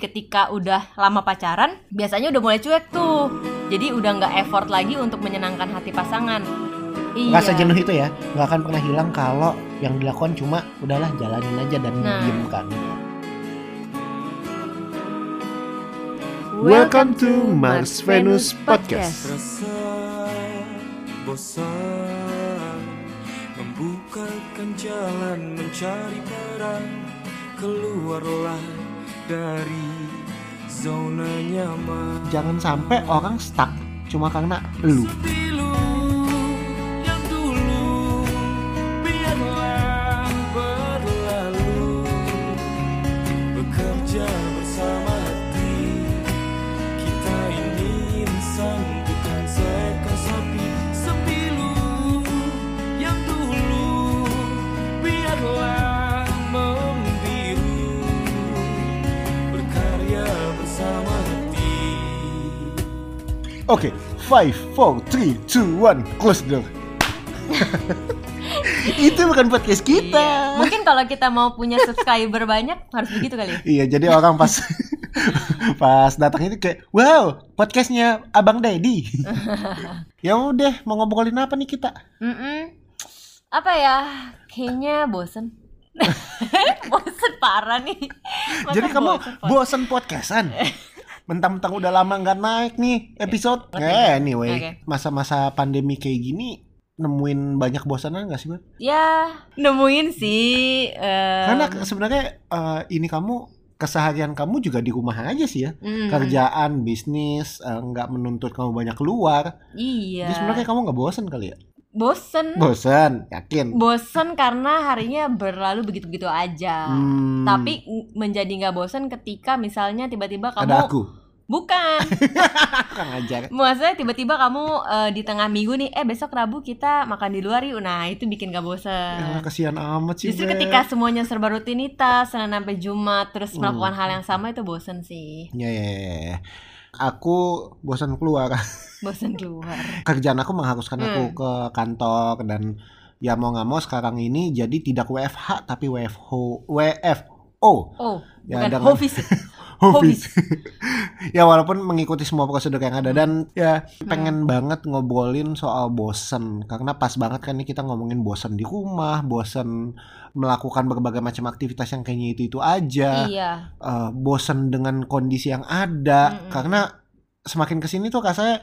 ketika udah lama pacaran biasanya udah mulai cuek tuh. Jadi udah nggak effort lagi untuk menyenangkan hati pasangan. Iya. Rasa jenuh itu ya. Nggak akan pernah hilang kalau yang dilakukan cuma udahlah jalanin aja dan Nah. diem kan. welcome to Mars Venus Podcast. Rasa bosan Membukakan jalan mencari peran Keluarlah dari zona nyaman Jangan sampai orang stuck cuma karena lu. Oke, five, four, three, two, one, close door. itu bukan podcast Iya. kita. mungkin kalau kita mau punya subscriber banyak harus begitu kali ya Iya, jadi orang pas pas datang itu kayak, wow, podcastnya Abang Deddy. ya udah, mau ngobrolin apa nih kita? Mm-mm. apa ya kayaknya bosen bosen parah nih Masa jadi kamu bosen podcastan? Mentang-mentang udah lama nggak naik nih episode. Eh, anyway, Oke. masa-masa pandemi kayak gini nemuin banyak bosanan gak sih, Bang? ya nemuin sih eh, Karena sebenarnya eh, ini kamu keseharian kamu juga di rumah aja sih ya. mm, Kerjaan, bisnis, nggak menuntut kamu banyak keluar. iya Jadi sebenarnya kamu nggak bosen kali ya? bosen Bosen, yakin. bosen karena harinya berlalu begitu-begitu aja Hmm, tapi menjadi nggak bosen ketika misalnya tiba-tiba kamu ada aku. Bukan Kurang ajar. maksudnya tiba-tiba kamu eh, di tengah minggu nih eh besok rabu kita makan di luar yuk nah itu bikin gak Ya, bosen kasihan amat sih. justru ketika semuanya serba rutinitas senin sampai jumat terus Hmm. melakukan hal yang sama itu bosen sih Ya, ya, ya, ya. Aku bosan keluar. bosen keluar Kerjaan aku mengharuskan aku Hmm. ke kantor dan ya mau nggak mau sekarang ini jadi tidak WFH tapi WFH WFO. oh Ya, bukan dengan- hobbies ya? Hobbies. ya walaupun mengikuti semua prosedur yang ada. Dan ya. pengen banget ngobrolin soal bosen. Karena pas banget kan nih kita ngomongin bosen di rumah, bosen melakukan berbagai macam aktivitas yang kayaknya itu itu aja, iya. Eh, bosen dengan kondisi yang ada. Mm-mm. karena semakin ke sini tuh saya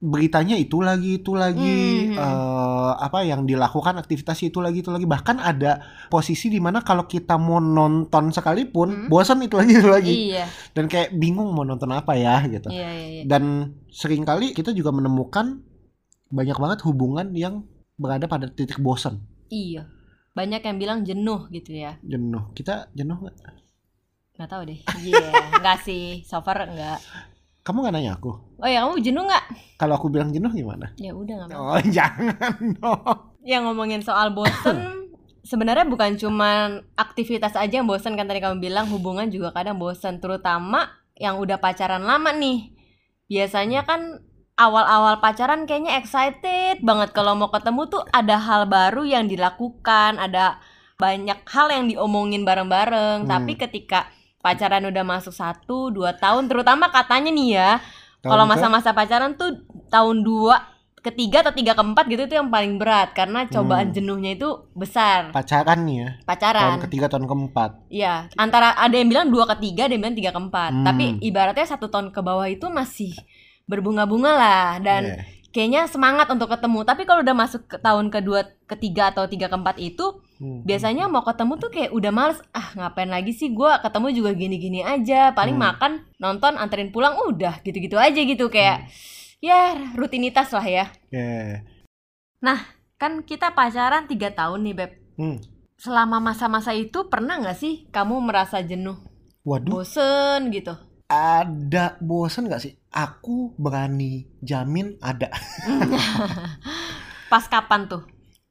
beritanya itu lagi itu lagi Mhm. eh, apa yang dilakukan aktivitas itu lagi itu lagi. Bahkan ada posisi di mana kalau kita mau nonton sekalipun Hmm. bosan itu lagi itu lagi. Iya. Dan kayak bingung mau nonton apa ya gitu. Iya iya, iya. dan sering kali kita juga menemukan banyak banget hubungan yang berada pada titik bosan iya. Banyak yang bilang jenuh gitu ya. Jenuh. Kita jenuh nggak? Nggak tahu deh. Iya. Nggak sih. So far nggak kamu nggak nanya aku? Oh ya kamu jenuh nggak? Kalau aku bilang jenuh gimana? Ya udah nggak apa-apa. oh jangan dong. Yang ngomongin soal bosen sebenarnya bukan cuman aktivitas aja yang bosen kan tadi kamu bilang hubungan juga kadang bosen terutama yang udah pacaran lama nih. Biasanya kan awal-awal pacaran kayaknya excited banget. Kalau mau ketemu tuh ada hal baru yang dilakukan ada banyak hal yang diomongin bareng-bareng. Hmm. tapi ketika pacaran udah masuk satu dua tahun terutama katanya nih ya Tahun kalau masa-masa pacaran tuh tahun dua ketiga atau tiga keempat gitu itu yang paling berat karena cobaan Hmm. jenuhnya itu besar pacaran nih ya tahun pacaran ketiga tahun keempat Iya antara ada yang bilang dua ketiga ada yang bilang tiga keempat Hmm. tapi ibaratnya satu tahun ke bawah itu masih berbunga-bunga lah dan Yeah. kayaknya semangat untuk ketemu tapi kalau udah masuk ke tahun kedua ketiga atau tiga keempat itu Hmm. biasanya mau ketemu tuh kayak udah males ah ngapain lagi sih gua ketemu juga gini-gini aja paling Hmm. makan nonton anterin pulang udah gitu-gitu aja gitu kayak ya rutinitas lah ya Yeah. kan kita pacaran tiga tahun nih beb Hmm. selama masa-masa itu pernah nggak sih kamu merasa jenuh Waduh, bosen gitu ada bosan gak sih? Aku berani jamin ada. pas kapan tuh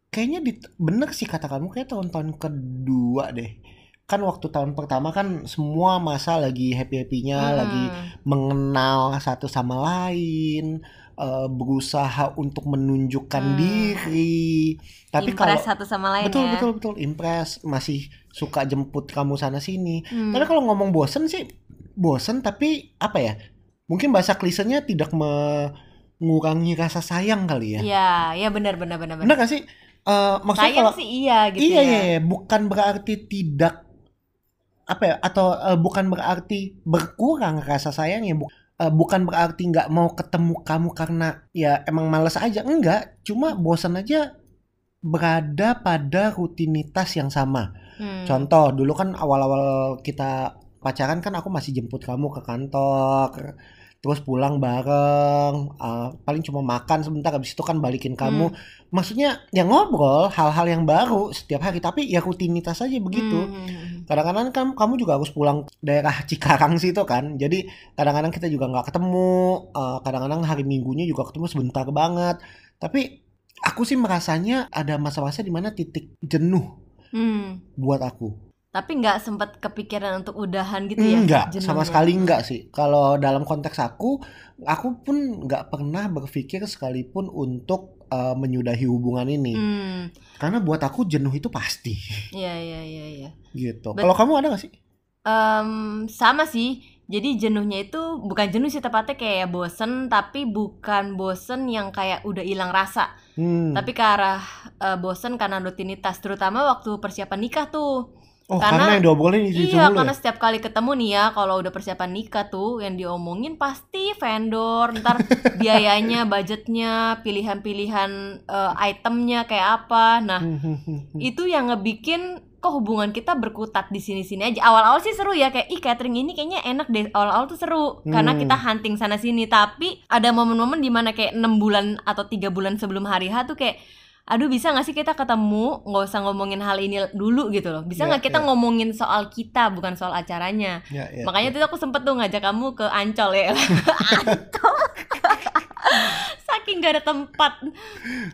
Kayaknya di, bener sih kata kamu, kayak tahun-tahun kedua deh. Kan waktu tahun pertama kan semua masa lagi happy-happynya, Hmm. lagi mengenal satu sama lain, eh, berusaha untuk menunjukkan Hmm. diri. Tapi kalau satu sama lain betul ya betul betul impress, masih suka jemput kamu sana sini. Hmm. Tapi kalau ngomong bosen sih bosen tapi apa ya? Mungkin bahasa klisenya tidak mengurangi rasa sayang kali ya. Iya, ya benar benar benar Benar gak sih? Eh, maksudnya Sayang kalau sih iya gitu iya, ya. iya, iya, bukan berarti tidak apa ya atau eh, bukan berarti berkurang rasa sayangnya bu, eh, bukan berarti nggak mau ketemu kamu karena ya emang males aja enggak cuma bosan aja berada pada rutinitas yang sama Hmm. contoh dulu kan awal-awal kita pacaran kan aku masih jemput kamu ke kantor terus pulang bareng eh, paling cuma makan sebentar habis itu kan balikin kamu. Maksudnya ya ngobrol hal-hal yang baru setiap hari tapi ya rutinitas aja begitu. Hmm. kadang-kadang kan kamu juga harus pulang daerah Cikarang situ kan jadi kadang-kadang kita juga nggak ketemu eh, kadang-kadang hari minggunya juga ketemu sebentar banget. Tapi aku sih merasanya ada masa-masa di mana titik jenuh Hmm. buat aku Tapi nggak sempat kepikiran untuk udahan gitu ya? enggak sama sekali enggak sih kalau dalam konteks aku aku pun nggak pernah berpikir sekalipun untuk eh, menyudahi hubungan ini Hmm. karena buat aku jenuh itu pasti Iya iya iya iya. gitu kalau kamu ada gak sih Em, sama sih. Jadi jenuhnya itu bukan jenuh sih tepatnya kayak bosen, tapi bukan bosen yang kayak udah hilang rasa. Hmm. Tapi ke arah eh, bosen karena rutinitas, terutama waktu persiapan nikah tuh. Oh karena- karena, yang diobrolin itu itu iya, mulu karena ya? setiap kali ketemu nih ya, kalau udah persiapan nikah tuh, yang diomongin pasti vendor, ntar biayanya, budgetnya, pilihan-pilihan eh, itemnya kayak apa. Nah, Hmm, hmm, hmm, itu yang ngebikin kok hubungan kita berkutat di sini-sini aja. Awal-awal sih seru ya kayak ih catering ini kayaknya enak deh. Awal-awal tuh seru karena Hmm. kita hunting sana sini. Tapi ada momen-momen di mana kayak enam bulan atau tiga bulan sebelum hari H tuh kayak aduh bisa gak sih kita ketemu? Nggak usah ngomongin hal ini dulu gitu loh. Bisa Ya, nggak kita ya. ngomongin soal kita bukan soal acaranya? Ya, ya, makanya ya. tuh aku sempet tuh ngajak kamu ke Ancol ya. Ancol saking gak ada tempat.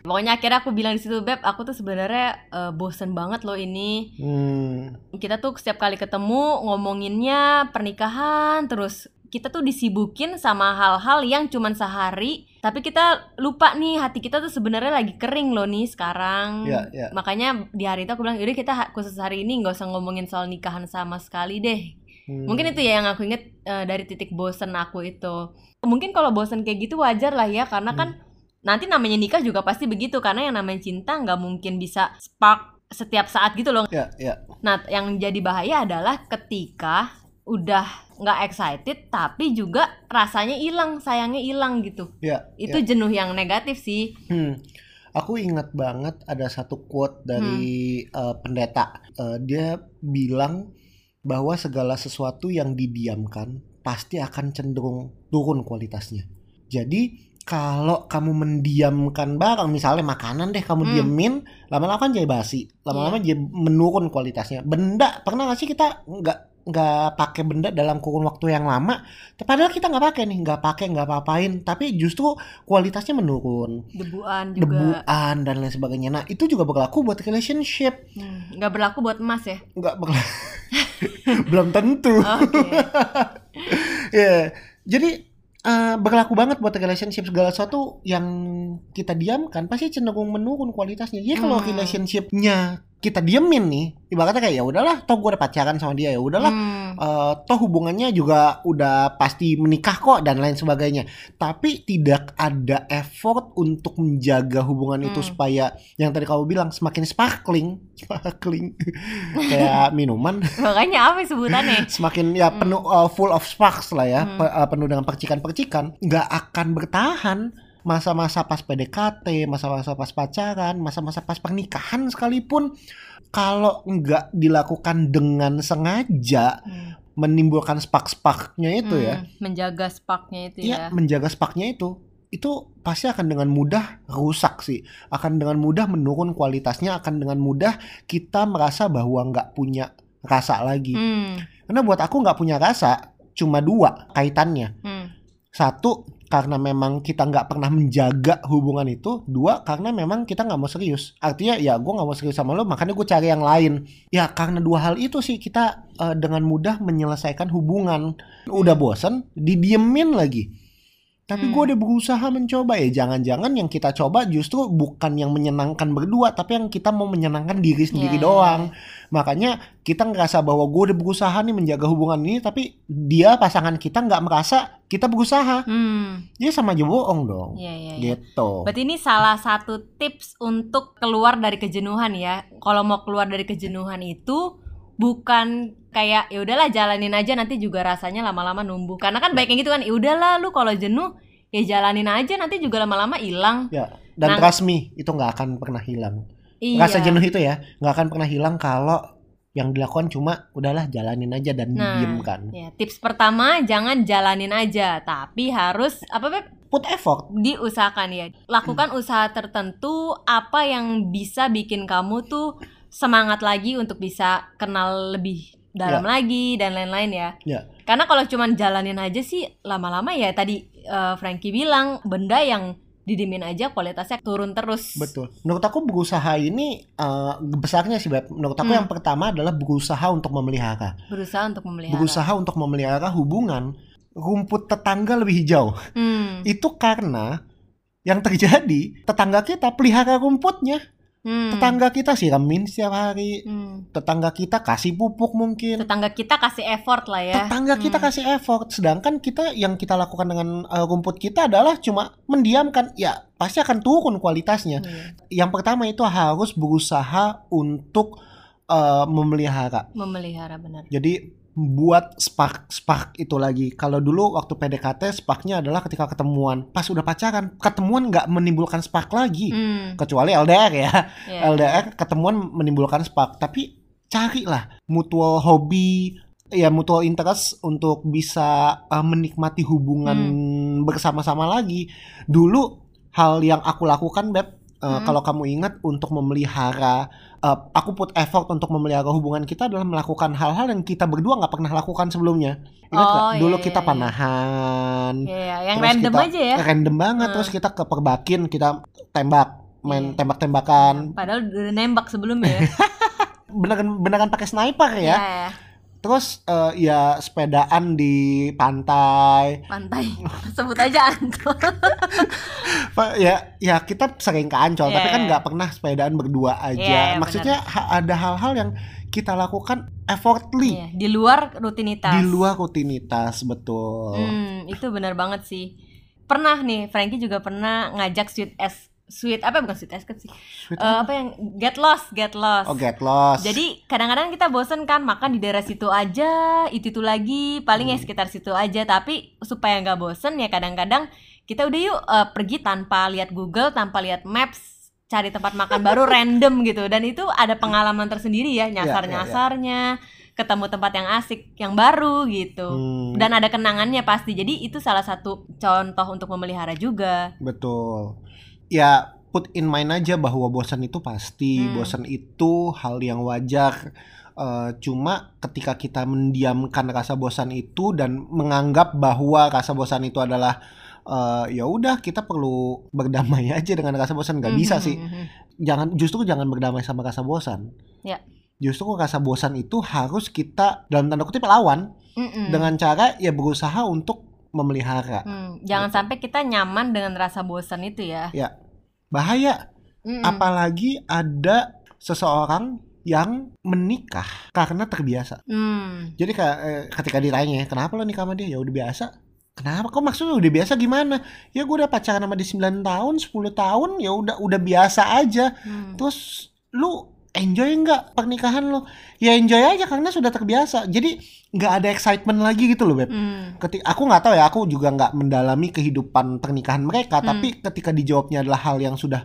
Pokoknya akhirnya aku bilang di situ beb aku tuh sebenarnya eh, bosen banget loh ini. Hmm, kita tuh setiap kali ketemu ngomonginnya pernikahan terus kita tuh disibukin sama hal-hal yang cuman sehari tapi kita lupa nih hati kita tuh sebenarnya lagi kering loh nih sekarang ya, ya. makanya di hari itu aku bilang yaudah kita khusus hari ini nggak usah ngomongin soal nikahan sama sekali deh Hmm. mungkin itu ya yang aku inget eh, dari titik bosen aku itu mungkin kalau bosen kayak gitu wajar lah ya karena kan nanti namanya nikah juga pasti begitu karena yang namanya cinta nggak mungkin bisa spark setiap saat gitu loh Ya, ya. Nah, yang jadi bahaya adalah ketika udah nggak excited tapi juga rasanya hilang, sayangnya hilang gitu. Ya, Itu jenuh yang negatif sih. Hmm. Aku ingat banget ada satu quote dari eh, pendeta. Eh, dia bilang bahwa segala sesuatu yang didiamkan pasti akan cenderung turun kualitasnya. Jadi kalau kamu mendiamkan barang, misalnya makanan deh kamu Hmm. diemin, lama-lama kan jadi basi, lama-lama jadi menurun kualitasnya. Benda pernah nggak sih kita nggak nggak pakai benda dalam kurun waktu yang lama, padahal kita nggak pakai nih, nggak pakai nggak apa-apain, tapi justru kualitasnya menurun Debuan juga. debuan dan lain sebagainya. Nah itu juga berlaku buat relationship, Hmm, nggak berlaku buat emas ya. nggak berlaku. belum tentu. Oke. Ya, jadi eh, berlaku banget buat relationship segala sesuatu yang kita diamkan pasti cenderung menurun kualitasnya. Ya kalau Hmm. relationshipnya kita diemin nih, ibaratnya kayak ya udahlah, toh gue udah pacaran sama dia ya udahlah. Hmm, eh, toh hubungannya juga udah pasti menikah kok dan lain sebagainya. Tapi tidak ada effort untuk menjaga hubungan itu Hmm. supaya yang tadi kamu bilang semakin sparkling, sparkling kayak minuman makanya apa sebutannya? semakin ya Hmm. penuh uh, full of sparks lah ya, Hmm. pe- uh, penuh dengan percikan-percikan, nggak akan bertahan masa-masa pas PDKT, masa-masa pas pacaran, masa-masa pas pernikahan sekalipun kalau nggak dilakukan dengan sengaja Hmm, menimbulkan spark-sparknya itu ya, hmm, menjaga sparknya itu ya ya. menjaga sparknya itu itu pasti akan dengan mudah rusak sih. Akan dengan mudah menurun kualitasnya akan dengan mudah kita merasa bahwa nggak punya rasa lagi. Hmm, karena buat aku nggak punya rasa cuma dua kaitannya. Hmm, satu karena memang kita nggak pernah menjaga hubungan itu dua karena memang kita nggak mau serius. Artinya ya gue nggak mau serius sama lo makanya gue cari yang lain. Ya karena dua hal itu sih kita eh, dengan mudah menyelesaikan hubungan. Udah bosen didiemin lagi Tapi Hmm. gue udah berusaha mencoba ya. Jangan-jangan yang kita coba justru bukan yang menyenangkan berdua, tapi yang kita mau menyenangkan diri sendiri iya, doang. Makanya kita ngerasa bahwa gue udah berusaha nih menjaga hubungan ini, tapi dia pasangan kita nggak merasa kita berusaha. Hmm, Dia sama aja bohong dong. iya iya. iya. Gitu. Berarti ini salah satu tips untuk keluar dari kejenuhan ya. Kalau mau keluar dari kejenuhan itu bukan kayak ya udahlah jalanin aja nanti juga rasanya lama-lama numbuh. Karena kan baik yang gitu kan, ya udahlah lu kalau jenuh ya jalanin aja nanti juga lama-lama hilang. Ya. Dan Nah- trust me, itu nggak akan pernah hilang. Iya. Rasa jenuh itu ya nggak akan pernah hilang kalau yang dilakukan cuma udahlah jalanin aja dan Nah. didiamkan. Ya, tips pertama jangan jalanin aja, tapi harus apa Beb? Put effort. diusahakan ya. Lakukan usaha tertentu apa yang bisa bikin kamu tuh semangat lagi untuk bisa kenal lebih dalam lagi dan lain-lain ya. Ya. Karena kalau cuman jalanin aja sih lama-lama ya tadi eh, Frankie bilang benda yang didimin aja kualitasnya turun terus. Betul. Menurut aku berusaha ini eh, besarnya sih, Beb. Menurut aku Hmm. yang pertama adalah berusaha untuk memelihara. Berusaha untuk memelihara. Berusaha untuk memelihara hubungan rumput tetangga lebih hijau. Hmm. Itu karena yang terjadi tetangga kita pelihara rumputnya. Hmm. Tetangga kita siramin setiap hari. Hmm. Tetangga kita kasih pupuk mungkin. Tetangga kita kasih effort lah ya. Tetangga kita Hmm. kasih effort, sedangkan kita yang kita lakukan dengan uh, rumput kita adalah cuma mendiamkan. Ya, pasti akan turun kualitasnya. Iya. Yang pertama itu harus berusaha untuk uh, memelihara. Memelihara benar. Jadi buat spark spark itu lagi. Kalau dulu waktu PDKT sparknya adalah ketika ketemuan. Pas udah pacaran, ketemuan nggak menimbulkan spark lagi. Hmm. Kecuali LDR ya. Iya. LDR ketemuan menimbulkan spark. Tapi carilah mutual hobi ya mutual interest untuk bisa uh, menikmati hubungan Hmm. bersama-sama lagi. Dulu hal yang aku lakukan Beb uh, Hmm. kalau kamu ingat untuk memelihara uh, aku put effort untuk memelihara hubungan kita adalah melakukan hal-hal yang kita berdua nggak pernah lakukan sebelumnya. Ingat Oh, iya, Dulu iya, kita iya. panahan, Iya, yang Terus random kita- aja ya. random banget. Hmm. Terus kita ke perbakin, kita tembak, main Iya. tembak-tembakan. Padahal udah nembak sebelumnya ya. Beneran beneran pakai sniper ya. Iya, Terus eh, ya sepedaan di pantai. pantai. Sebut aja Ancol. Ya ya kita sering ke Ancol, tapi Iya, kan iya. nggak pernah sepedaan berdua aja. Iya, iya, Maksudnya ha- ada hal-hal yang kita lakukan effortly Iya, di luar rutinitas. di luar rutinitas betul. Hmm, itu benar banget sih. Pernah nih, Frankie juga pernah ngajak sweet es sweet apa bukan sweet cream sih. Sweet Eh, apa yang get lost, get lost. Oh get lost. Jadi kadang-kadang kita bosen kan makan di daerah situ aja, itu itu lagi, paling ya Hmm. sekitar situ aja. Tapi supaya nggak bosen ya kadang-kadang kita udah yuk eh, pergi tanpa lihat Google, tanpa lihat Maps, cari tempat makan baru random gitu. Dan itu ada pengalaman tersendiri ya, Iya, nyasar-nyasarnya, ketemu tempat yang asik, yang baru gitu. Hmm, Dan ada kenangannya pasti. Jadi itu salah satu contoh untuk memelihara juga. betul. Ya put in mind aja bahwa bosan itu pasti, Hmm. bosan itu hal yang wajar. Eh, cuma ketika kita mendiamkan rasa bosan itu dan menganggap bahwa rasa bosan itu adalah eh, ya udah kita perlu berdamai aja dengan rasa bosan nggak bisa sih mhm. jangan justru jangan berdamai sama rasa bosan Ya. justru rasa bosan itu harus kita dalam tanda kutip lawan Mm-mm. dengan cara ya berusaha untuk memelihara Hmm, jangan Gitu. sampai kita nyaman dengan rasa bosan itu ya. bahaya Mm-mm. apalagi ada seseorang yang menikah karena terbiasa Hmm. jadi eh, ketika ditanya kenapa lo nikah sama dia ya udah biasa kenapa kok maksudnya udah biasa gimana ya gue udah pacaran sama dia 9 tahun 10 tahun ya udah udah biasa aja Hmm. terus lu enjoy nggak pernikahan lo? Ya enjoy aja karena sudah terbiasa. Jadi nggak ada excitement lagi gitu loh beb. Hmm. ketika aku nggak tahu ya aku juga nggak mendalami kehidupan pernikahan mereka. Hmm. tapi ketika dijawabnya adalah hal yang sudah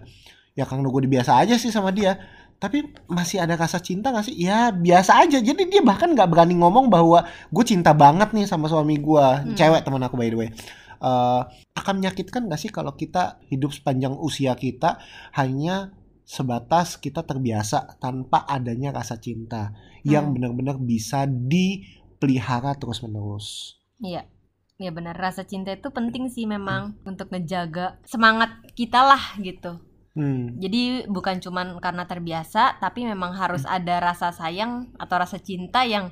ya karena gue biasa aja sih sama dia. Tapi masih ada rasa cinta gak sih? Ya biasa aja. Jadi dia bahkan nggak berani ngomong bahwa gue cinta banget nih sama suami gue Hmm. cewek teman aku by the way. Eh, akan menyakitkan gak sih kalau kita hidup sepanjang usia kita hanya sebatas kita terbiasa tanpa adanya rasa cinta yang Hmm. benar-benar bisa dipelihara terus menerus Iya. Iya benar, rasa cinta itu penting sih memang untuk ngejaga semangat kita lah gitu. Hmm. Jadi bukan cuman karena terbiasa, tapi memang harus ada rasa sayang atau rasa cinta yang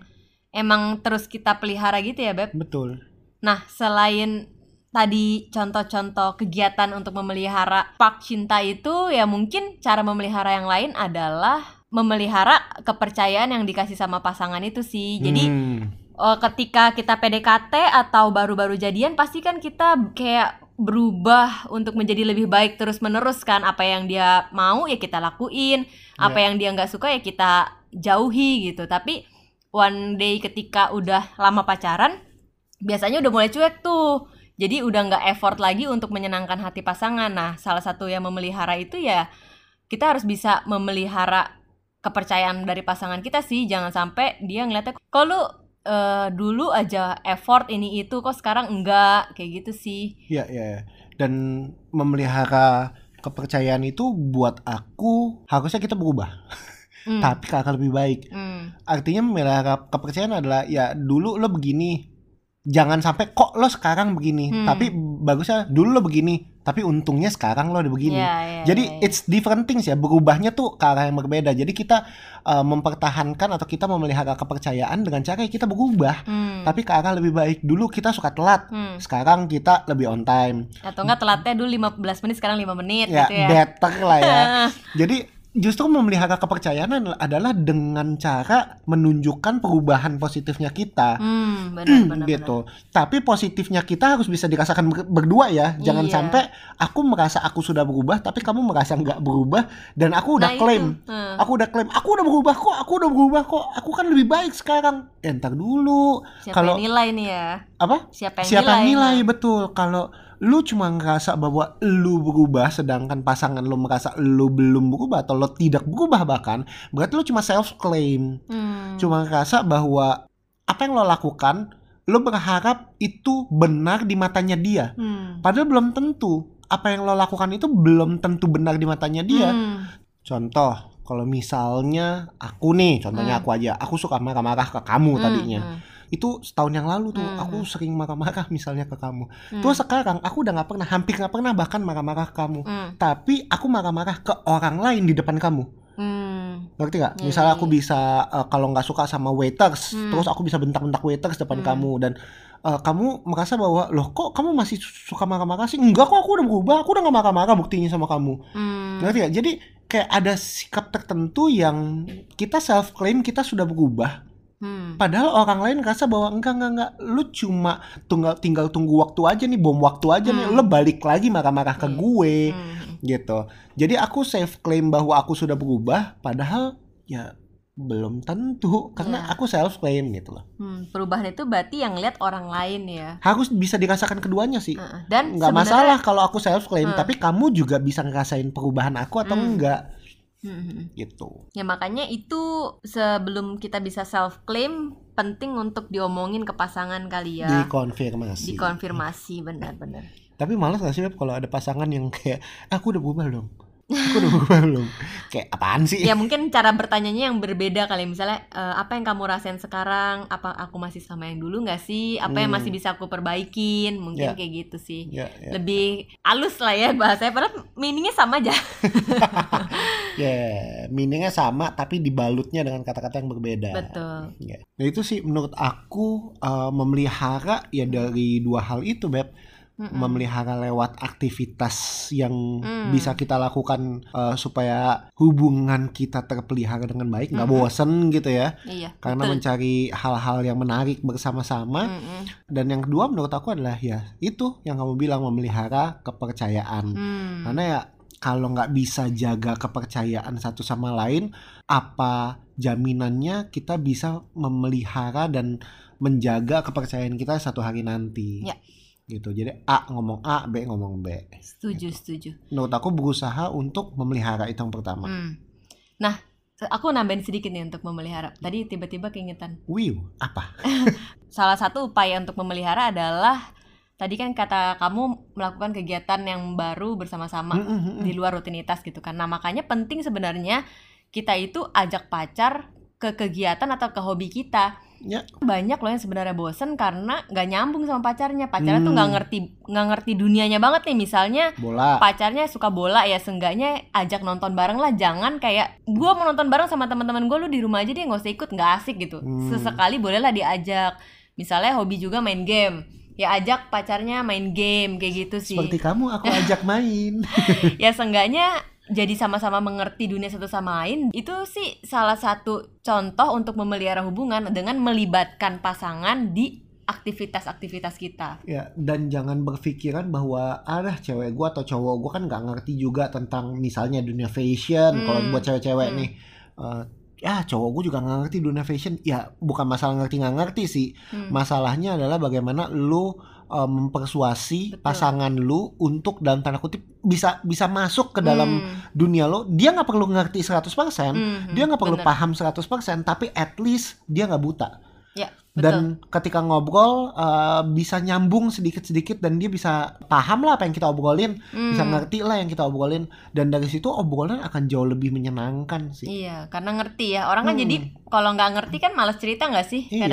emang terus kita pelihara gitu ya, Beb. Betul. Nah, selain tadi contoh-contoh kegiatan untuk memelihara spark cinta itu ya mungkin cara memelihara yang lain adalah memelihara kepercayaan yang dikasih sama pasangan itu sih. Jadi Hmm. eh, ketika kita PDKT atau baru-baru jadian pasti kan kita kayak berubah untuk menjadi lebih baik terus menerus kan apa yang dia mau ya kita lakuin apa Ya. yang dia nggak suka ya kita jauhi gitu tapi one day ketika udah lama pacaran biasanya udah mulai cuek tuh jadi udah nggak effort lagi untuk menyenangkan hati pasangan. Nah salah satu yang memelihara itu ya kita harus bisa memelihara kepercayaan dari pasangan kita sih. Jangan sampai dia ngeliatnya kok lu eh, dulu aja effort ini itu kok sekarang enggak? Kayak gitu sih. Ya, ya, ya. Dan memelihara kepercayaan itu buat aku harusnya kita berubah, Hmm, tapi arah lebih baik. hmm, Artinya memelihara kepercayaan adalah ya dulu lo begini, jangan sampai kok lo sekarang begini, Hmm. tapi bagusnya dulu lo begini, tapi untungnya sekarang lo udah begini. ya, ya, Jadi ya, ya. it's different things ya, berubahnya tuh ke arah yang berbeda. Jadi kita uh, mempertahankan atau kita memelihara kepercayaan dengan cara kita berubah, Hmm, tapi ke arah lebih baik. Dulu kita suka telat, hmm. sekarang kita lebih on time. atau enggak telatnya dulu 15 menit sekarang 5 menit Ya, gitu ya better lah ya. Jadi justru memelihara kepercayaan adalah dengan cara menunjukkan perubahan positifnya kita. hmm benar benar gitu. Tapi positifnya kita harus bisa dirasakan ber- berdua ya. Jangan Iya. sampai aku merasa aku sudah berubah tapi kamu merasa nggak berubah dan aku udah Nah, klaim. Hmm. Aku udah klaim, aku udah berubah kok, aku udah berubah kok, aku kan lebih baik sekarang. Eh, ntar dulu, siapa kalau yang nilai nih ya apa? siapa yang Siapa yang nilai, nilai betul? Kalau lu cuma ngerasa bahwa lu berubah, sedangkan pasangan lu merasa lu belum berubah atau lu tidak berubah bahkan, berarti lu cuma self claim, Hmm. cuma ngerasa bahwa apa yang lo lakukan, lu berharap itu benar di matanya dia, Hmm. padahal belum tentu. Apa yang lo lakukan itu belum tentu benar di matanya dia. Hmm. Contoh, kalau misalnya aku nih, contohnya Hmm. aku aja, aku suka marah-marah ke kamu Hmm, tadinya. hmm, Itu setahun yang lalu tuh, Hmm. aku sering marah-marah misalnya ke kamu. hmm. Terus sekarang aku udah nggak pernah, hampir nggak pernah bahkan marah-marah ke kamu. Hmm, Tapi aku marah-marah ke orang lain di depan kamu. hmm. Ngerti nggak? Iya, Misalnya iya, aku iya. bisa uh, kalau nggak suka sama waiters, Hmm. terus aku bisa bentak-bentak waiters depan Hmm. kamu dan uh, kamu merasa bahwa loh kok kamu masih suka marah-marah sih? Enggak kok aku udah berubah, aku udah nggak marah-marah buktinya sama kamu. Hmm. Ngerti nggak? Jadi kayak ada sikap tertentu yang kita self claim kita sudah berubah Hmm. Padahal orang lain ngerasa bahwa enggak enggak enggak lu cuma tunggal tinggal tunggu waktu aja nih bom waktu aja nih Hmm. lu balik lagi marah-marah ke Iya. gue Hmm. gitu. Jadi aku self claim bahwa aku sudah berubah padahal ya belum tentu karena Iya. aku self claim gitu loh. Hmm, perubahan itu berarti yang lihat orang lain ya. Harus bisa dirasakan keduanya sih. Heeh. Dan Nggak masalah kalau aku self claim Hmm. tapi kamu juga bisa ngerasain perubahan aku atau Hmm. enggak Hmm, gitu. Ya makanya itu sebelum kita bisa self claim penting untuk diomongin ke pasangan kali ya. Dikonfirmasi. Dikonfirmasi benar-benar. Tapi malas gak sih kalau ada pasangan yang kayak aku udah berubah belum? Aku udah berubah belum? Kayak apaan sih? Ya mungkin cara bertanyanya yang berbeda kali misalnya eh, apa yang kamu rasain sekarang? Apa aku masih sama yang dulu nggak sih? Apa yang Hmm. masih bisa aku perbaikin? Mungkin Ya. kayak gitu sih. Ya, ya. Lebih halus lah ya bahasanya padahal meaningnya sama aja. Ya, meaningnya sama tapi dibalutnya dengan kata-kata yang berbeda. Betul. Ya. Nah itu sih menurut aku eh, memelihara ya dari dua hal itu Beb. Mm-mm. Memelihara lewat aktivitas yang Hmm. bisa kita lakukan eh, supaya hubungan kita terpelihara dengan baik, nggak Mm-mm. bosen gitu ya. Iya. Karena betul. mencari hal-hal yang menarik bersama-sama. Mm-mm. Dan yang kedua menurut aku adalah ya itu yang kamu bilang memelihara kepercayaan. Hmm. Karena ya kalau nggak bisa jaga kepercayaan satu sama lain, apa jaminannya kita bisa memelihara dan menjaga kepercayaan kita satu hari nanti? Ya. Gitu. Jadi A ngomong A, B ngomong B. Setuju, setuju. Menurut aku berusaha untuk memelihara itu yang pertama. Hmm. Nah, aku nambahin sedikit nih untuk memelihara. Tadi tiba-tiba keingetan. Wiu, apa? Salah satu upaya untuk memelihara adalah tadi kan kata kamu melakukan kegiatan yang baru bersama-sama Mm, di luar rutinitas gitu kan. Nah, makanya penting sebenarnya kita itu ajak pacar ke kegiatan atau ke hobi kita. Ya. Banyak loh yang sebenarnya bosen karena nggak nyambung sama pacarnya. Pacarnya tuh Hmm. nggak ngerti nggak ngerti dunianya banget nih. Misalnya Bola. pacarnya suka bola ya seenggaknya ajak nonton bareng lah jangan kayak gua mau nonton bareng sama teman-teman gue lu di rumah aja deh nggak usah ikut nggak asik gitu Hmm. sesekali bolehlah diajak misalnya hobi juga main game ya ajak pacarnya main game kayak gitu sih. Seperti kamu aku ajak main. ya seenggaknya jadi sama-sama mengerti dunia satu sama lain itu sih salah satu contoh untuk memelihara hubungan dengan melibatkan pasangan di aktivitas-aktivitas kita. Ya, dan jangan berpikiran bahwa ada cewek gua atau cowok gua kan nggak ngerti juga tentang misalnya dunia fashion. Hmm. Kalau buat cewek-cewek Hmm. nih, eh, ya cowok gua juga nggak ngerti dunia fashion. Ya, bukan masalah ngerti nggak ngerti sih. Hmm. Masalahnya adalah bagaimana lu eh, mempersuasi Betul. pasangan lu untuk dalam tanda kutip bisa bisa masuk ke dalam Hmm. dunia lo. Dia nggak perlu ngerti 100%, Hmm, dia nggak perlu bener. paham 100%, tapi at least dia nggak buta Ya, betul. dan ketika ngobrol uh, bisa nyambung sedikit-sedikit dan dia bisa paham lah apa yang kita obrolin, bisa Hmm. ngerti lah yang kita obrolin dan dari situ obrolan akan jauh lebih menyenangkan sih. Iya, karena ngerti ya. Orang kan Hmm. jadi kalau nggak ngerti kan malas cerita nggak sih? Iya.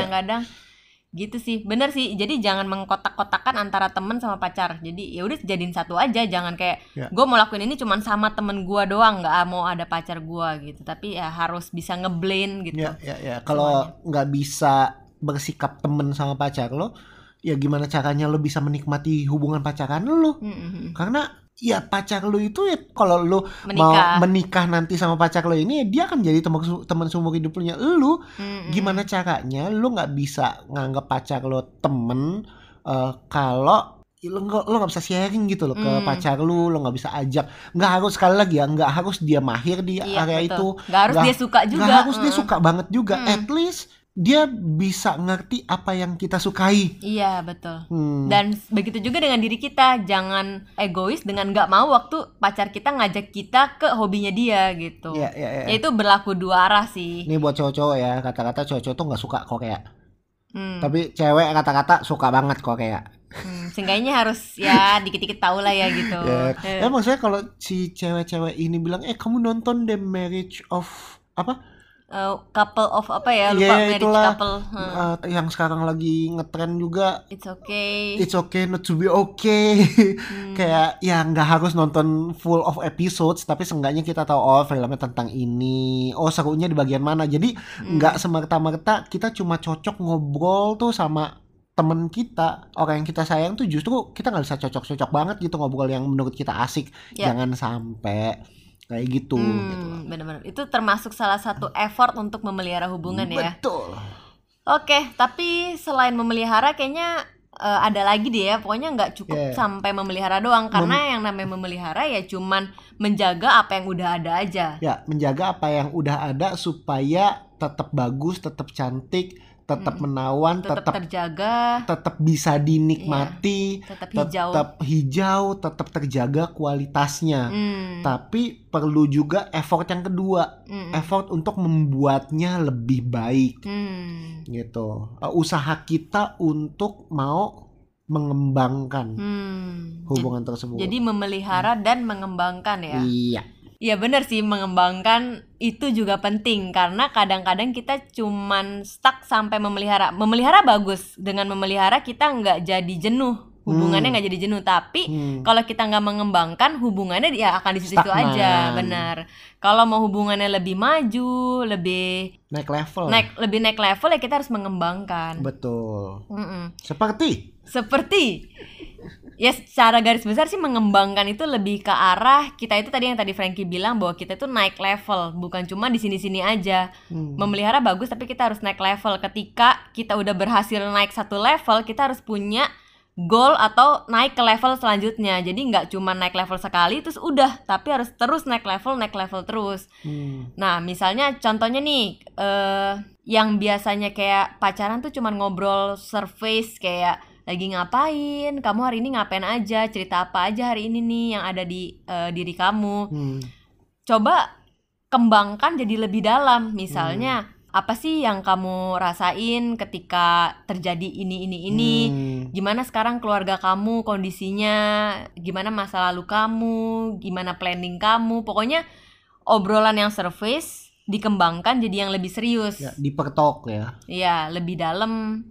Gitu sih. Bener sih. Jadi jangan mengkotak-kotakan antara temen sama pacar. Jadi ya udah jadiin satu aja. Jangan kayak Ya. gue mau lakuin ini cuman sama temen gua doang, nggak mau ada pacar gua gitu. Tapi ya harus bisa ngeblend gitu. Ya, ya, ya. Kalau nggak bisa bersikap temen sama pacar lo, ya gimana caranya lo bisa menikmati hubungan pacaran lo? Hmm, hmm. Karena ya pacar lo itu ya kalau lo Menikah. mau menikah nanti sama pacar lo ini, ya dia akan jadi teman teman seumur hidupnya lo. Hmm, hmm. gimana caranya lu nggak bisa nganggap pacar lo temen eh, kalau lo nggak lo nggak bisa sharing gitu loh ke Hmm. pacar lu lo nggak bisa ajak nggak harus sekali lagi ya nggak harus dia mahir di Iya, area betul. itu Nggak harus Nggak- dia suka juga. nggak harus dia Hmm. suka banget juga Hmm. at least dia bisa ngerti apa yang kita sukai Iya, betul. Hmm. Dan begitu juga dengan diri kita, jangan egois dengan nggak mau waktu pacar kita ngajak kita ke hobinya dia gitu. ya, ya, ya. Itu berlaku dua arah sih. ini buat cowok-cowok ya kata-kata cowok-cowok tuh nggak suka Korea Hmm. tapi cewek kata-kata suka banget Korea Hmm, seenggaknya harus ya dikit-dikit tahu lah ya gitu. Ya, Eh, ya maksudnya kalau si cewek-cewek ini bilang, eh kamu nonton The Marriage of apa? Eh, couple of apa ya? Iya, Lupa marriage itulah. couple. Hmm. Uh, yang sekarang lagi ngetren juga. It's okay. It's okay not to be okay. Hmm. Kayak ya nggak harus nonton full of episodes, tapi seenggaknya kita tahu oh filmnya tentang ini. Oh serunya di bagian mana. Jadi Hmm. nggak semerta-merta kita cuma cocok ngobrol tuh sama temen kita orang yang kita sayang tuh justru kita nggak bisa cocok-cocok banget gitu ngobrol yang menurut kita asik Ya. jangan sampai kayak gitu gitu Hmm, benar-benar. Itu termasuk salah satu effort untuk memelihara hubungan ya. betul Oke, tapi selain memelihara kayaknya eh, ada lagi deh ya. Pokoknya nggak cukup Yeah. sampai memelihara doang karena yang namanya memelihara ya cuman menjaga apa yang udah ada aja. ya menjaga apa yang udah ada supaya tetap bagus tetap cantik tetap menawan Tetap tetap terjaga, tetap bisa dinikmati tetap hijau. tetap hijau. tetap terjaga kualitasnya. Hmm, tapi perlu juga effort yang kedua. Hmm, effort untuk membuatnya lebih baik. Hmm, gitu. Uh, usaha kita untuk mau mengembangkan hmm. hubungan tersebut. Jadi memelihara dan mengembangkan ya. iya Iya bener sih mengembangkan itu juga penting karena kadang-kadang kita cuman stuck sampai memelihara. Memelihara bagus dengan memelihara kita nggak jadi jenuh hubungannya Hmm. nggak jadi jenuh tapi Hmm. kalau kita nggak mengembangkan hubungannya ya akan di situ aja benar. Kalau mau hubungannya lebih maju, lebih naik level naik lebih naik level ya kita harus mengembangkan. betul Mm-mm. seperti Seperti ya secara garis besar sih mengembangkan itu lebih ke arah kita itu tadi yang tadi Frankie bilang bahwa kita itu naik level bukan cuma di sini-sini aja. hmm, Memelihara bagus tapi kita harus naik level. Ketika kita udah berhasil naik satu level, kita harus punya goal atau naik ke level selanjutnya. Jadi nggak cuma naik level sekali terus udah, tapi harus terus naik level, naik level terus. hmm, Nah, misalnya contohnya nih, eh yang biasanya kayak pacaran tuh cuman ngobrol surface kayak lagi ngapain, kamu hari ini ngapain aja, cerita apa aja hari ini nih yang ada di eh, diri kamu. hmm, Coba kembangkan jadi lebih dalam. Misalnya, apa sih yang kamu rasain ketika terjadi ini ini ini? hmm, Gimana sekarang keluarga kamu kondisinya? Gimana masa lalu kamu? Gimana planning kamu? Pokoknya obrolan yang surface dikembangkan jadi yang lebih serius. ya dipertok ya Iya, lebih dalam.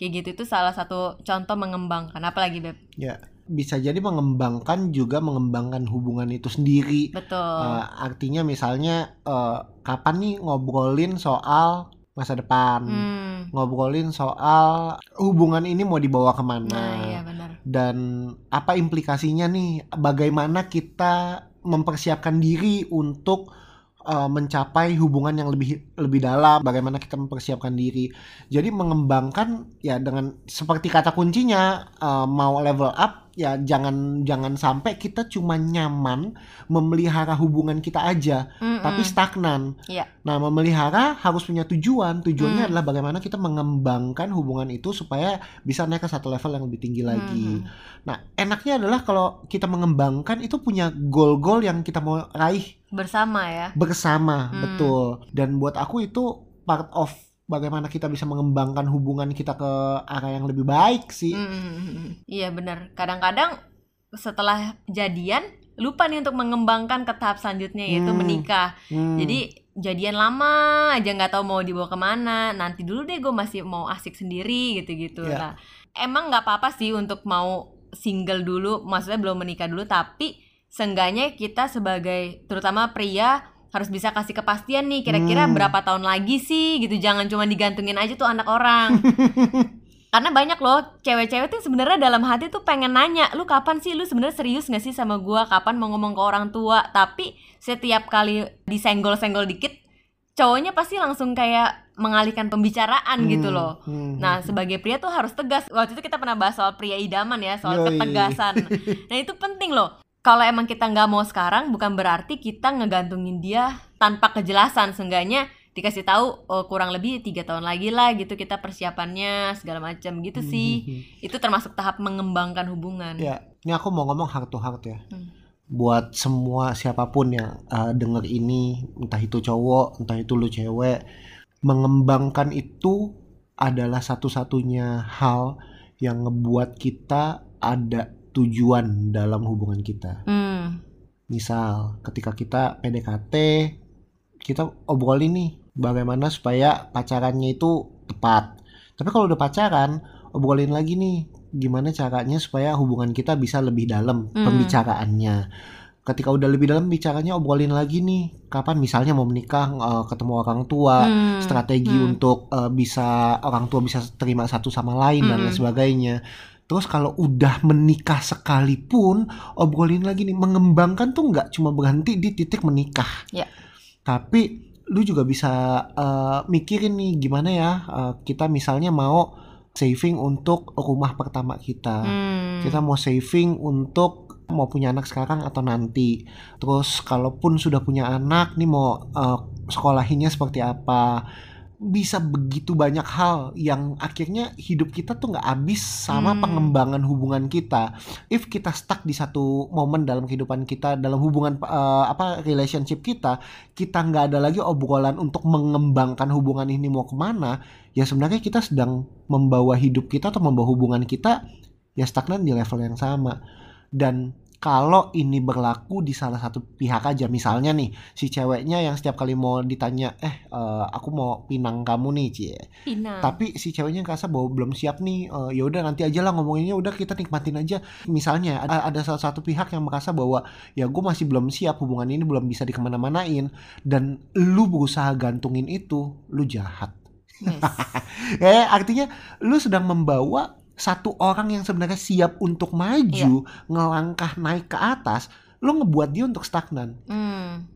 Kayak gitu itu salah satu contoh mengembangkan. Apalagi Beb? ya bisa jadi mengembangkan juga mengembangkan hubungan itu sendiri Betul. Eh, artinya misalnya eh, kapan nih ngobrolin soal masa depan Hmm. ngobrolin soal hubungan ini mau dibawa ke mana Nah, iya benar. dan apa implikasinya nih bagaimana kita mempersiapkan diri untuk uh, mencapai hubungan yang lebih lebih dalam bagaimana kita mempersiapkan diri. Jadi mengembangkan ya dengan seperti kata kuncinya uh, mau level up ya jangan jangan sampai kita cuma nyaman memelihara hubungan kita aja Mm-mm. tapi stagnan Iya. nah memelihara harus punya tujuan tujuannya Hmm. adalah bagaimana kita mengembangkan hubungan itu supaya bisa naik ke satu level yang lebih tinggi lagi Mhm. Nah, enaknya adalah kalau kita mengembangkan itu punya goal-goal yang kita mau raih Bersama ya. bersama, Hmm. betul. Dan buat aku itu part of bagaimana kita bisa mengembangkan hubungan kita ke arah yang lebih baik sih. Mm-mm. Iya benar. Kadang-kadang setelah jadian lupa nih untuk mengembangkan ke tahap selanjutnya yaitu Hmm. menikah. Hmm. Jadi jadian lama aja nggak tahu mau dibawa ke mana. Nanti dulu deh gue masih mau asik sendiri gitu-gitu. Ya. Nah, emang nggak apa-apa sih untuk mau single dulu, maksudnya belum menikah dulu. Tapi seenggaknya kita sebagai terutama pria harus bisa kasih kepastian nih kira-kira Hmm. berapa tahun lagi sih gitu. Jangan cuma digantungin aja tuh anak orang. Karena banyak loh cewek-cewek tuh sebenarnya dalam hati tuh pengen nanya, lu kapan sih lu sebenarnya serius gak sih sama gua? Kapan mau ngomong ke orang tua? Tapi setiap kali disenggol-senggol dikit, cowoknya pasti langsung kayak mengalihkan pembicaraan gitu Hmm. loh. Hmm. Nah, sebagai pria tuh harus tegas. Waktu itu kita pernah bahas soal pria idaman ya, soal Yoi. ketegasan. Nah, itu penting loh. Kalau emang kita nggak mau sekarang, bukan berarti kita ngegantungin dia tanpa kejelasan. Seenggaknya dikasih tahu oh, kurang lebih tiga tahun lagi lah gitu kita persiapannya segala macam gitu sih. Hmm. Itu termasuk tahap mengembangkan hubungan. Ya, ini aku mau ngomong heart to heart ya. Hmm. Buat semua siapa pun yang uh, denger ini, entah itu cowok, entah itu lu cewek, mengembangkan itu adalah satu-satunya hal yang ngebuat kita ada tujuan dalam hubungan kita. Hmm. Misal, ketika kita PDKT, kita obrolin nih bagaimana supaya pacarannya itu tepat. Tapi kalau udah pacaran, obrolin lagi nih gimana caranya supaya hubungan kita bisa lebih dalam Hmm. pembicaraannya. Ketika udah lebih dalam bicaranya obrolin lagi nih kapan misalnya mau menikah eh, ketemu orang tua, Hmm. strategi Hmm. untuk eh, bisa orang tua bisa terima satu sama lain dan lain sebagainya. Terus kalau udah menikah sekalipun obrolin lagi nih mengembangkan tuh nggak cuma berhenti di titik menikah. Ya. Tapi lu juga bisa eh, mikirin nih gimana ya eh, kita misalnya mau saving untuk rumah pertama kita. Hmm. Kita mau saving untuk mau punya anak sekarang atau nanti. Terus kalaupun sudah punya anak nih mau eh, sekolahinnya seperti apa. Bisa begitu banyak hal yang akhirnya hidup kita tuh nggak habis sama Hmm. pengembangan hubungan kita. If kita stuck di satu momen dalam kehidupan kita, dalam hubungan eh, apa relationship kita, kita nggak ada lagi obrolan untuk mengembangkan hubungan ini mau ke mana, ya sebenarnya kita sedang membawa hidup kita atau membawa hubungan kita ya stagnan di level yang sama. Dan kalau ini berlaku di salah satu pihak aja, misalnya nih si ceweknya yang setiap kali mau ditanya, eh eh, aku mau pinang kamu nih, cie. Pina. Tapi si ceweknya ngerasa bahwa belum siap nih, eh, ya udah nanti aja lah ngomonginnya, udah kita nikmatin aja. Misalnya ada, ada salah satu pihak yang merasa bahwa ya gue masih belum siap hubungan ini belum bisa dikemana-manain dan lu berusaha gantungin itu, lu jahat. Yes. Ya artinya lu sedang membawa satu orang yang sebenarnya siap untuk maju, ngelangkah naik ke atas, lu ngebuat dia untuk stagnan. Hmm.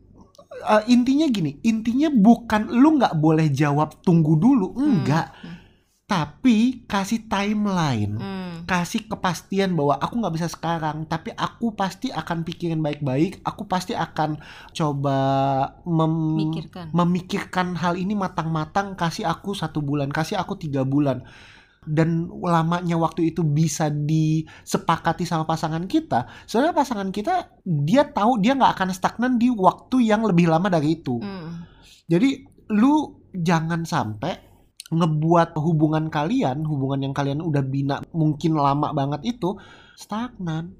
Eh, intinya gini, intinya bukan lu nggak boleh jawab tunggu dulu, enggak. Hmm. Tapi kasih timeline, Hmm. kasih kepastian bahwa aku nggak bisa sekarang, tapi aku pasti akan pikirin baik-baik, aku pasti akan coba mem- Mikirkan. memikirkan hal ini matang-matang, kasih aku satu bulan, kasih aku tiga bulan. Dan lamanya waktu itu bisa disepakati sama pasangan kita. Soalnya pasangan kita dia tahu dia nggak akan stagnan di waktu yang lebih lama dari itu. Hmm. Jadi lu jangan sampai ngebuat hubungan kalian, hubungan yang kalian udah bina mungkin lama banget itu stagnan.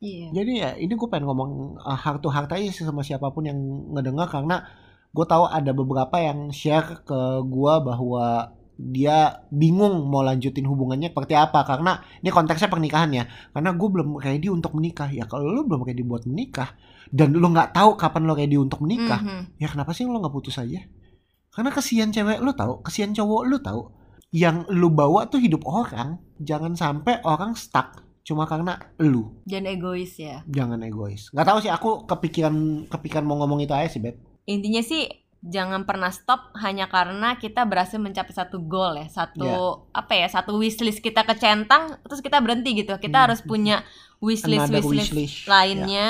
Iya. Jadi ya ini gue pengen ngomong uh, heart to heart aja sih sama siapa pun yang ngedengar karena gue tahu ada beberapa yang share ke gue bahwa dia bingung mau lanjutin hubungannya seperti apa karena ini konteksnya pernikahan ya karena gue belum ready untuk menikah ya kalau lu belum ready buat menikah dan lu nggak tahu kapan lu ready untuk menikah Mhm. ya kenapa sih lu nggak putus aja Karena kasihan cewek lu tahu, kasihan cowok lu tahu. Yang lu bawa tuh hidup orang. Jangan sampai orang stuck cuma karena lu. Jangan egois ya. Jangan egois. Nggak tahu sih aku kepikiran kepikiran mau ngomong itu aja sih, Beb. Intinya sih jangan pernah stop hanya karena kita berhasil mencapai satu goal ya, satu Iya. apa ya, satu wishlist kita kecentang, terus kita berhenti gitu. Kita Hmm. harus punya wishlist Another wishlist wishlist. lainnya,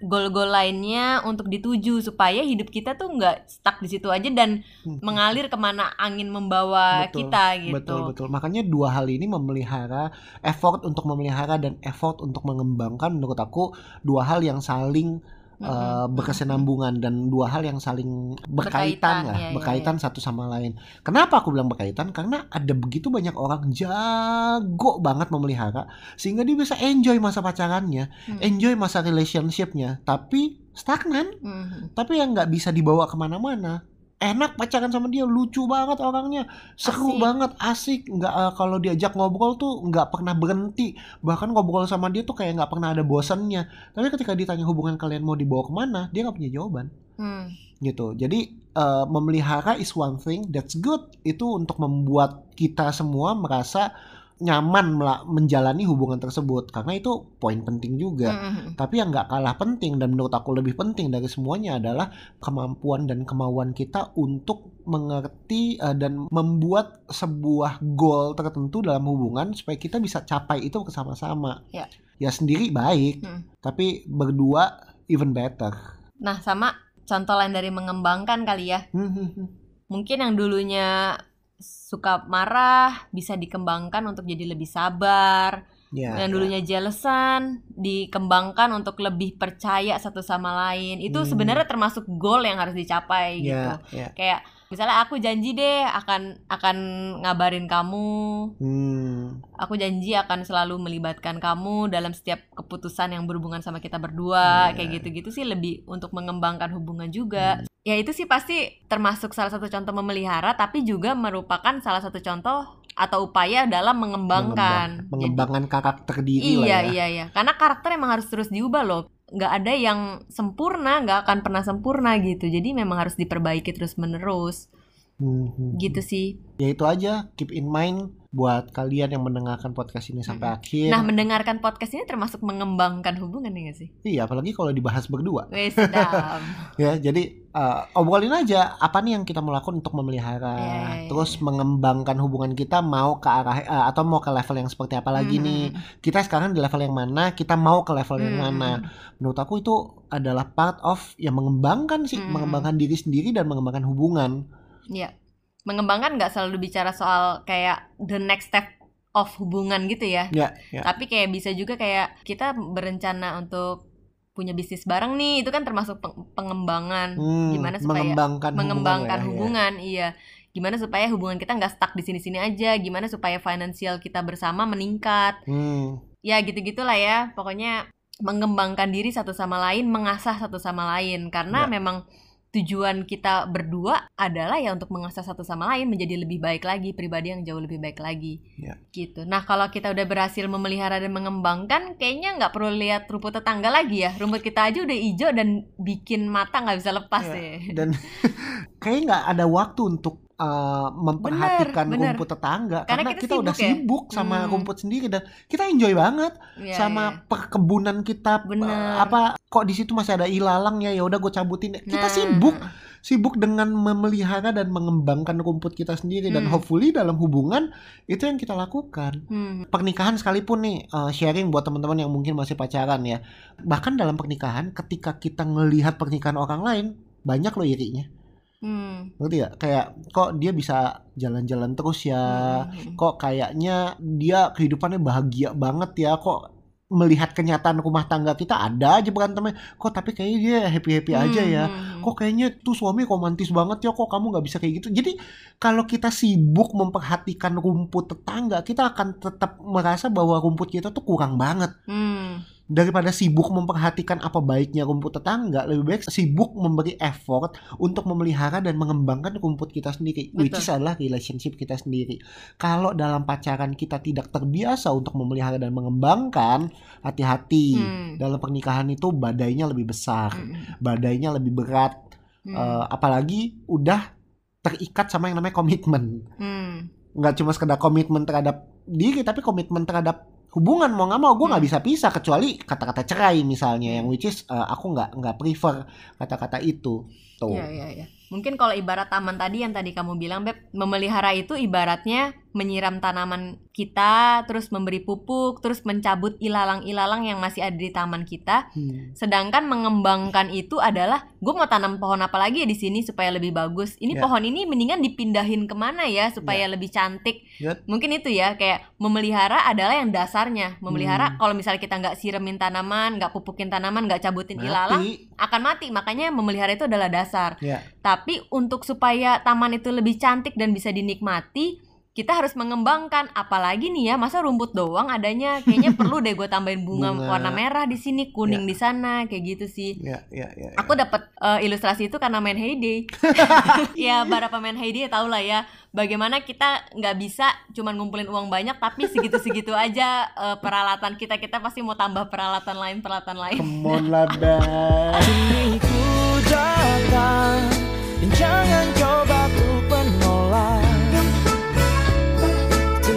goal-goal lainnya untuk dituju supaya hidup kita tuh nggak stuck di situ aja dan Hmm. mengalir ke mana angin membawa Betul, kita gitu. Betul betul. Makanya dua hal ini memelihara effort untuk memelihara dan effort untuk mengembangkan menurut aku dua hal yang saling Mm-mm, uh, mm-mm. berkesinambungan dan dua hal yang saling berkaitan Berkaitan, lah, iya, iya, berkaitan satu sama lain. Kenapa aku bilang berkaitan? Karena ada begitu banyak orang jago banget memelihara sehingga dia bisa enjoy masa pacarannya, Hmm. enjoy masa relationshipnya, tapi stagnan, Mhm. tapi yang nggak bisa dibawa ke mana-mana. Enak pacaran sama dia, lucu banget orangnya, seru Asik. banget, asik. Nggak eh, kalau diajak ngobrol tuh nggak pernah berhenti. Bahkan ngobrol sama dia tuh kayak nggak pernah ada bosannya. Tapi ketika ditanya hubungan kalian mau dibawa ke mana, dia nggak punya jawaban Hmm. gitu. Jadi eh, memelihara is one thing that's good. Itu untuk membuat kita semua merasa nyaman menjalani hubungan tersebut karena itu poin penting juga. Mhm. Tapi yang nggak kalah penting dan menurut aku lebih penting dari semuanya adalah kemampuan dan kemauan kita untuk mengerti eh, dan membuat sebuah goal tertentu dalam hubungan supaya kita bisa capai itu bersama-sama. Ya. Ya sendiri baik, Hmm. tapi berdua even better. Nah, sama contoh lain dari mengembangkan kali ya. Hmm, hmm, hmm. Mungkin yang dulunya suka marah bisa dikembangkan untuk jadi lebih sabar. Ya, yang ya. dulunya jealousan dikembangkan untuk lebih percaya satu sama lain. Itu Hmm. sebenarnya termasuk goal yang harus dicapai gitu. Ya, ya. Kayak misalnya aku janji deh akan akan ngabarin kamu. Hmm, Aku janji akan selalu melibatkan kamu dalam setiap keputusan yang berhubungan sama kita berdua. Iya. Kayak gitu-gitu sih lebih untuk mengembangkan hubungan juga. Ya itu sih pasti termasuk salah satu contoh memelihara tapi juga merupakan salah satu contoh atau upaya dalam mengembangkan. mengembang- mengembangkan karakter diri iya lah ya. iya iya karena karakter emang harus terus diubah loh nggak ada yang sempurna nggak akan pernah sempurna gitu jadi memang harus diperbaiki terus menerus Hmm, hmm, gitu sih Ya itu aja, keep in mind buat kalian yang mendengarkan podcast ini sampai akhir. nah mendengarkan podcast ini termasuk mengembangkan hubungan ya nggak sih Iya, apalagi kalau dibahas berdua. Wes Ya, jadi uh, obrolin aja apa nih yang kita mau lakukan untuk memelihara, Iya, iya, terus mengembangkan hubungan kita mau ke arah uh, atau mau ke level yang seperti apa lagi Mhm. nih. Kita sekarang di level yang mana, kita mau ke level yang Mhm. mana. Menurut aku itu adalah part of yang mengembangkan sih, Mhm. mengembangkan diri sendiri dan mengembangkan hubungan. Iya. Mengembangkan nggak selalu bicara soal kayak the next step of hubungan gitu ya? Ya, ya. tapi kayak bisa juga kayak kita berencana untuk punya bisnis bareng nih itu kan termasuk peng- pengembangan. Hmm, gimana supaya mengembangkan mengembangkan hubungan, ya, ya. hubungan iya. Gimana supaya hubungan kita nggak stuck di sini-sini aja? Gimana supaya finansial kita bersama meningkat? Hmm, ya gitu-gitulah ya. Pokoknya mengembangkan diri satu sama lain mengasah satu sama lain. Karena Ya. memang tujuan kita berdua adalah ya untuk mengasah satu sama lain menjadi lebih baik lagi pribadi yang jauh lebih baik lagi Ya. gitu nah kalau kita udah berhasil memelihara dan mengembangkan kayaknya nggak perlu lihat rumput tetangga lagi ya rumput kita aja udah hijau dan bikin mata nggak bisa lepas Ya. ya dan kayaknya nggak ada waktu untuk uh, memperhatikan Bener, bener. rumput tetangga Karena karena, kita kita, udah sibuk ya. sibuk sama Hmm. rumput sendiri dan kita enjoy banget Iya, sama iya. perkebunan kita Bener. uh, apa kok di situ masih ada ilalang ya ya udah gue cabutin kita Nah. sibuk sibuk dengan memelihara dan mengembangkan rumput kita sendiri dan Hmm. hopefully dalam hubungan itu yang kita lakukan Hmm. pernikahan sekalipun nih uh, sharing buat teman-teman yang mungkin masih pacaran ya bahkan dalam pernikahan ketika kita ngelihat pernikahan orang lain banyak loh irinya Hmm. ngerti ya kayak kok dia bisa jalan-jalan terus ya Hmm. kok kayaknya dia kehidupannya bahagia banget ya kok melihat kenyataan rumah tangga kita ada aja berantemnya kok tapi kayaknya dia happy happy aja ya Hmm. kok kayaknya tuh suami romantis banget ya kok kamu nggak bisa kayak gitu jadi kalau kita sibuk memperhatikan rumput tetangga kita akan tetap merasa bahwa rumput kita tuh kurang banget Hmm. Daripada sibuk memperhatikan apa baiknya rumput tetangga lebih baik sibuk memberi effort untuk memelihara dan mengembangkan rumput kita sendiri which Betul. is adalah relationship kita sendiri kalau dalam pacaran kita tidak terbiasa untuk memelihara dan mengembangkan hati-hati Hmm. dalam pernikahan itu badainya lebih besar Hmm. badainya lebih berat Hmm. Eh, apalagi udah terikat sama yang namanya komitmen Hmm. nggak cuma sekedar komitmen terhadap diri tapi komitmen terhadap hubungan mau nggak mau gue nggak Hmm. bisa pisah kecuali kata-kata cerai misalnya yang which is uh, aku nggak nggak prefer kata-kata itu tuh Iya, iya, iya. Mungkin kalau ibarat taman tadi yang tadi kamu bilang, Beb, memelihara itu ibaratnya menyiram tanaman kita, terus memberi pupuk, terus mencabut ilalang-ilalang yang masih ada di taman kita. Hmm. Sedangkan mengembangkan itu adalah, gue mau tanam pohon apa lagi ya di sini supaya lebih bagus. Ini Ya. pohon ini mendingan dipindahin ke mana ya supaya lebih cantik. Ya. Mungkin itu ya, kayak memelihara adalah yang dasarnya. Memelihara, Hmm. kalau misalnya kita nggak siremin tanaman, nggak pupukin tanaman, nggak cabutin ilalang, mati akan mati. Makanya memelihara itu adalah dasar. ya Tapi untuk supaya taman itu lebih cantik dan bisa dinikmati, kita harus mengembangkan. Apalagi nih ya, masa rumput doang adanya? Kayaknya perlu deh gue tambahin bunga, Bunga. warna merah di sini, kuning di sana, kayak gitu sih. ya ya ya, ya. Aku dapat eh, ilustrasi itu karena main Heyday. ya, para pemain Heyday tau lah ya, bagaimana kita nggak bisa cuman ngumpulin uang banyak, tapi segitu-segitu aja eh, peralatan kita. Kita pasti mau tambah peralatan lain, peralatan lain. Come on lah datang Dan jangan coba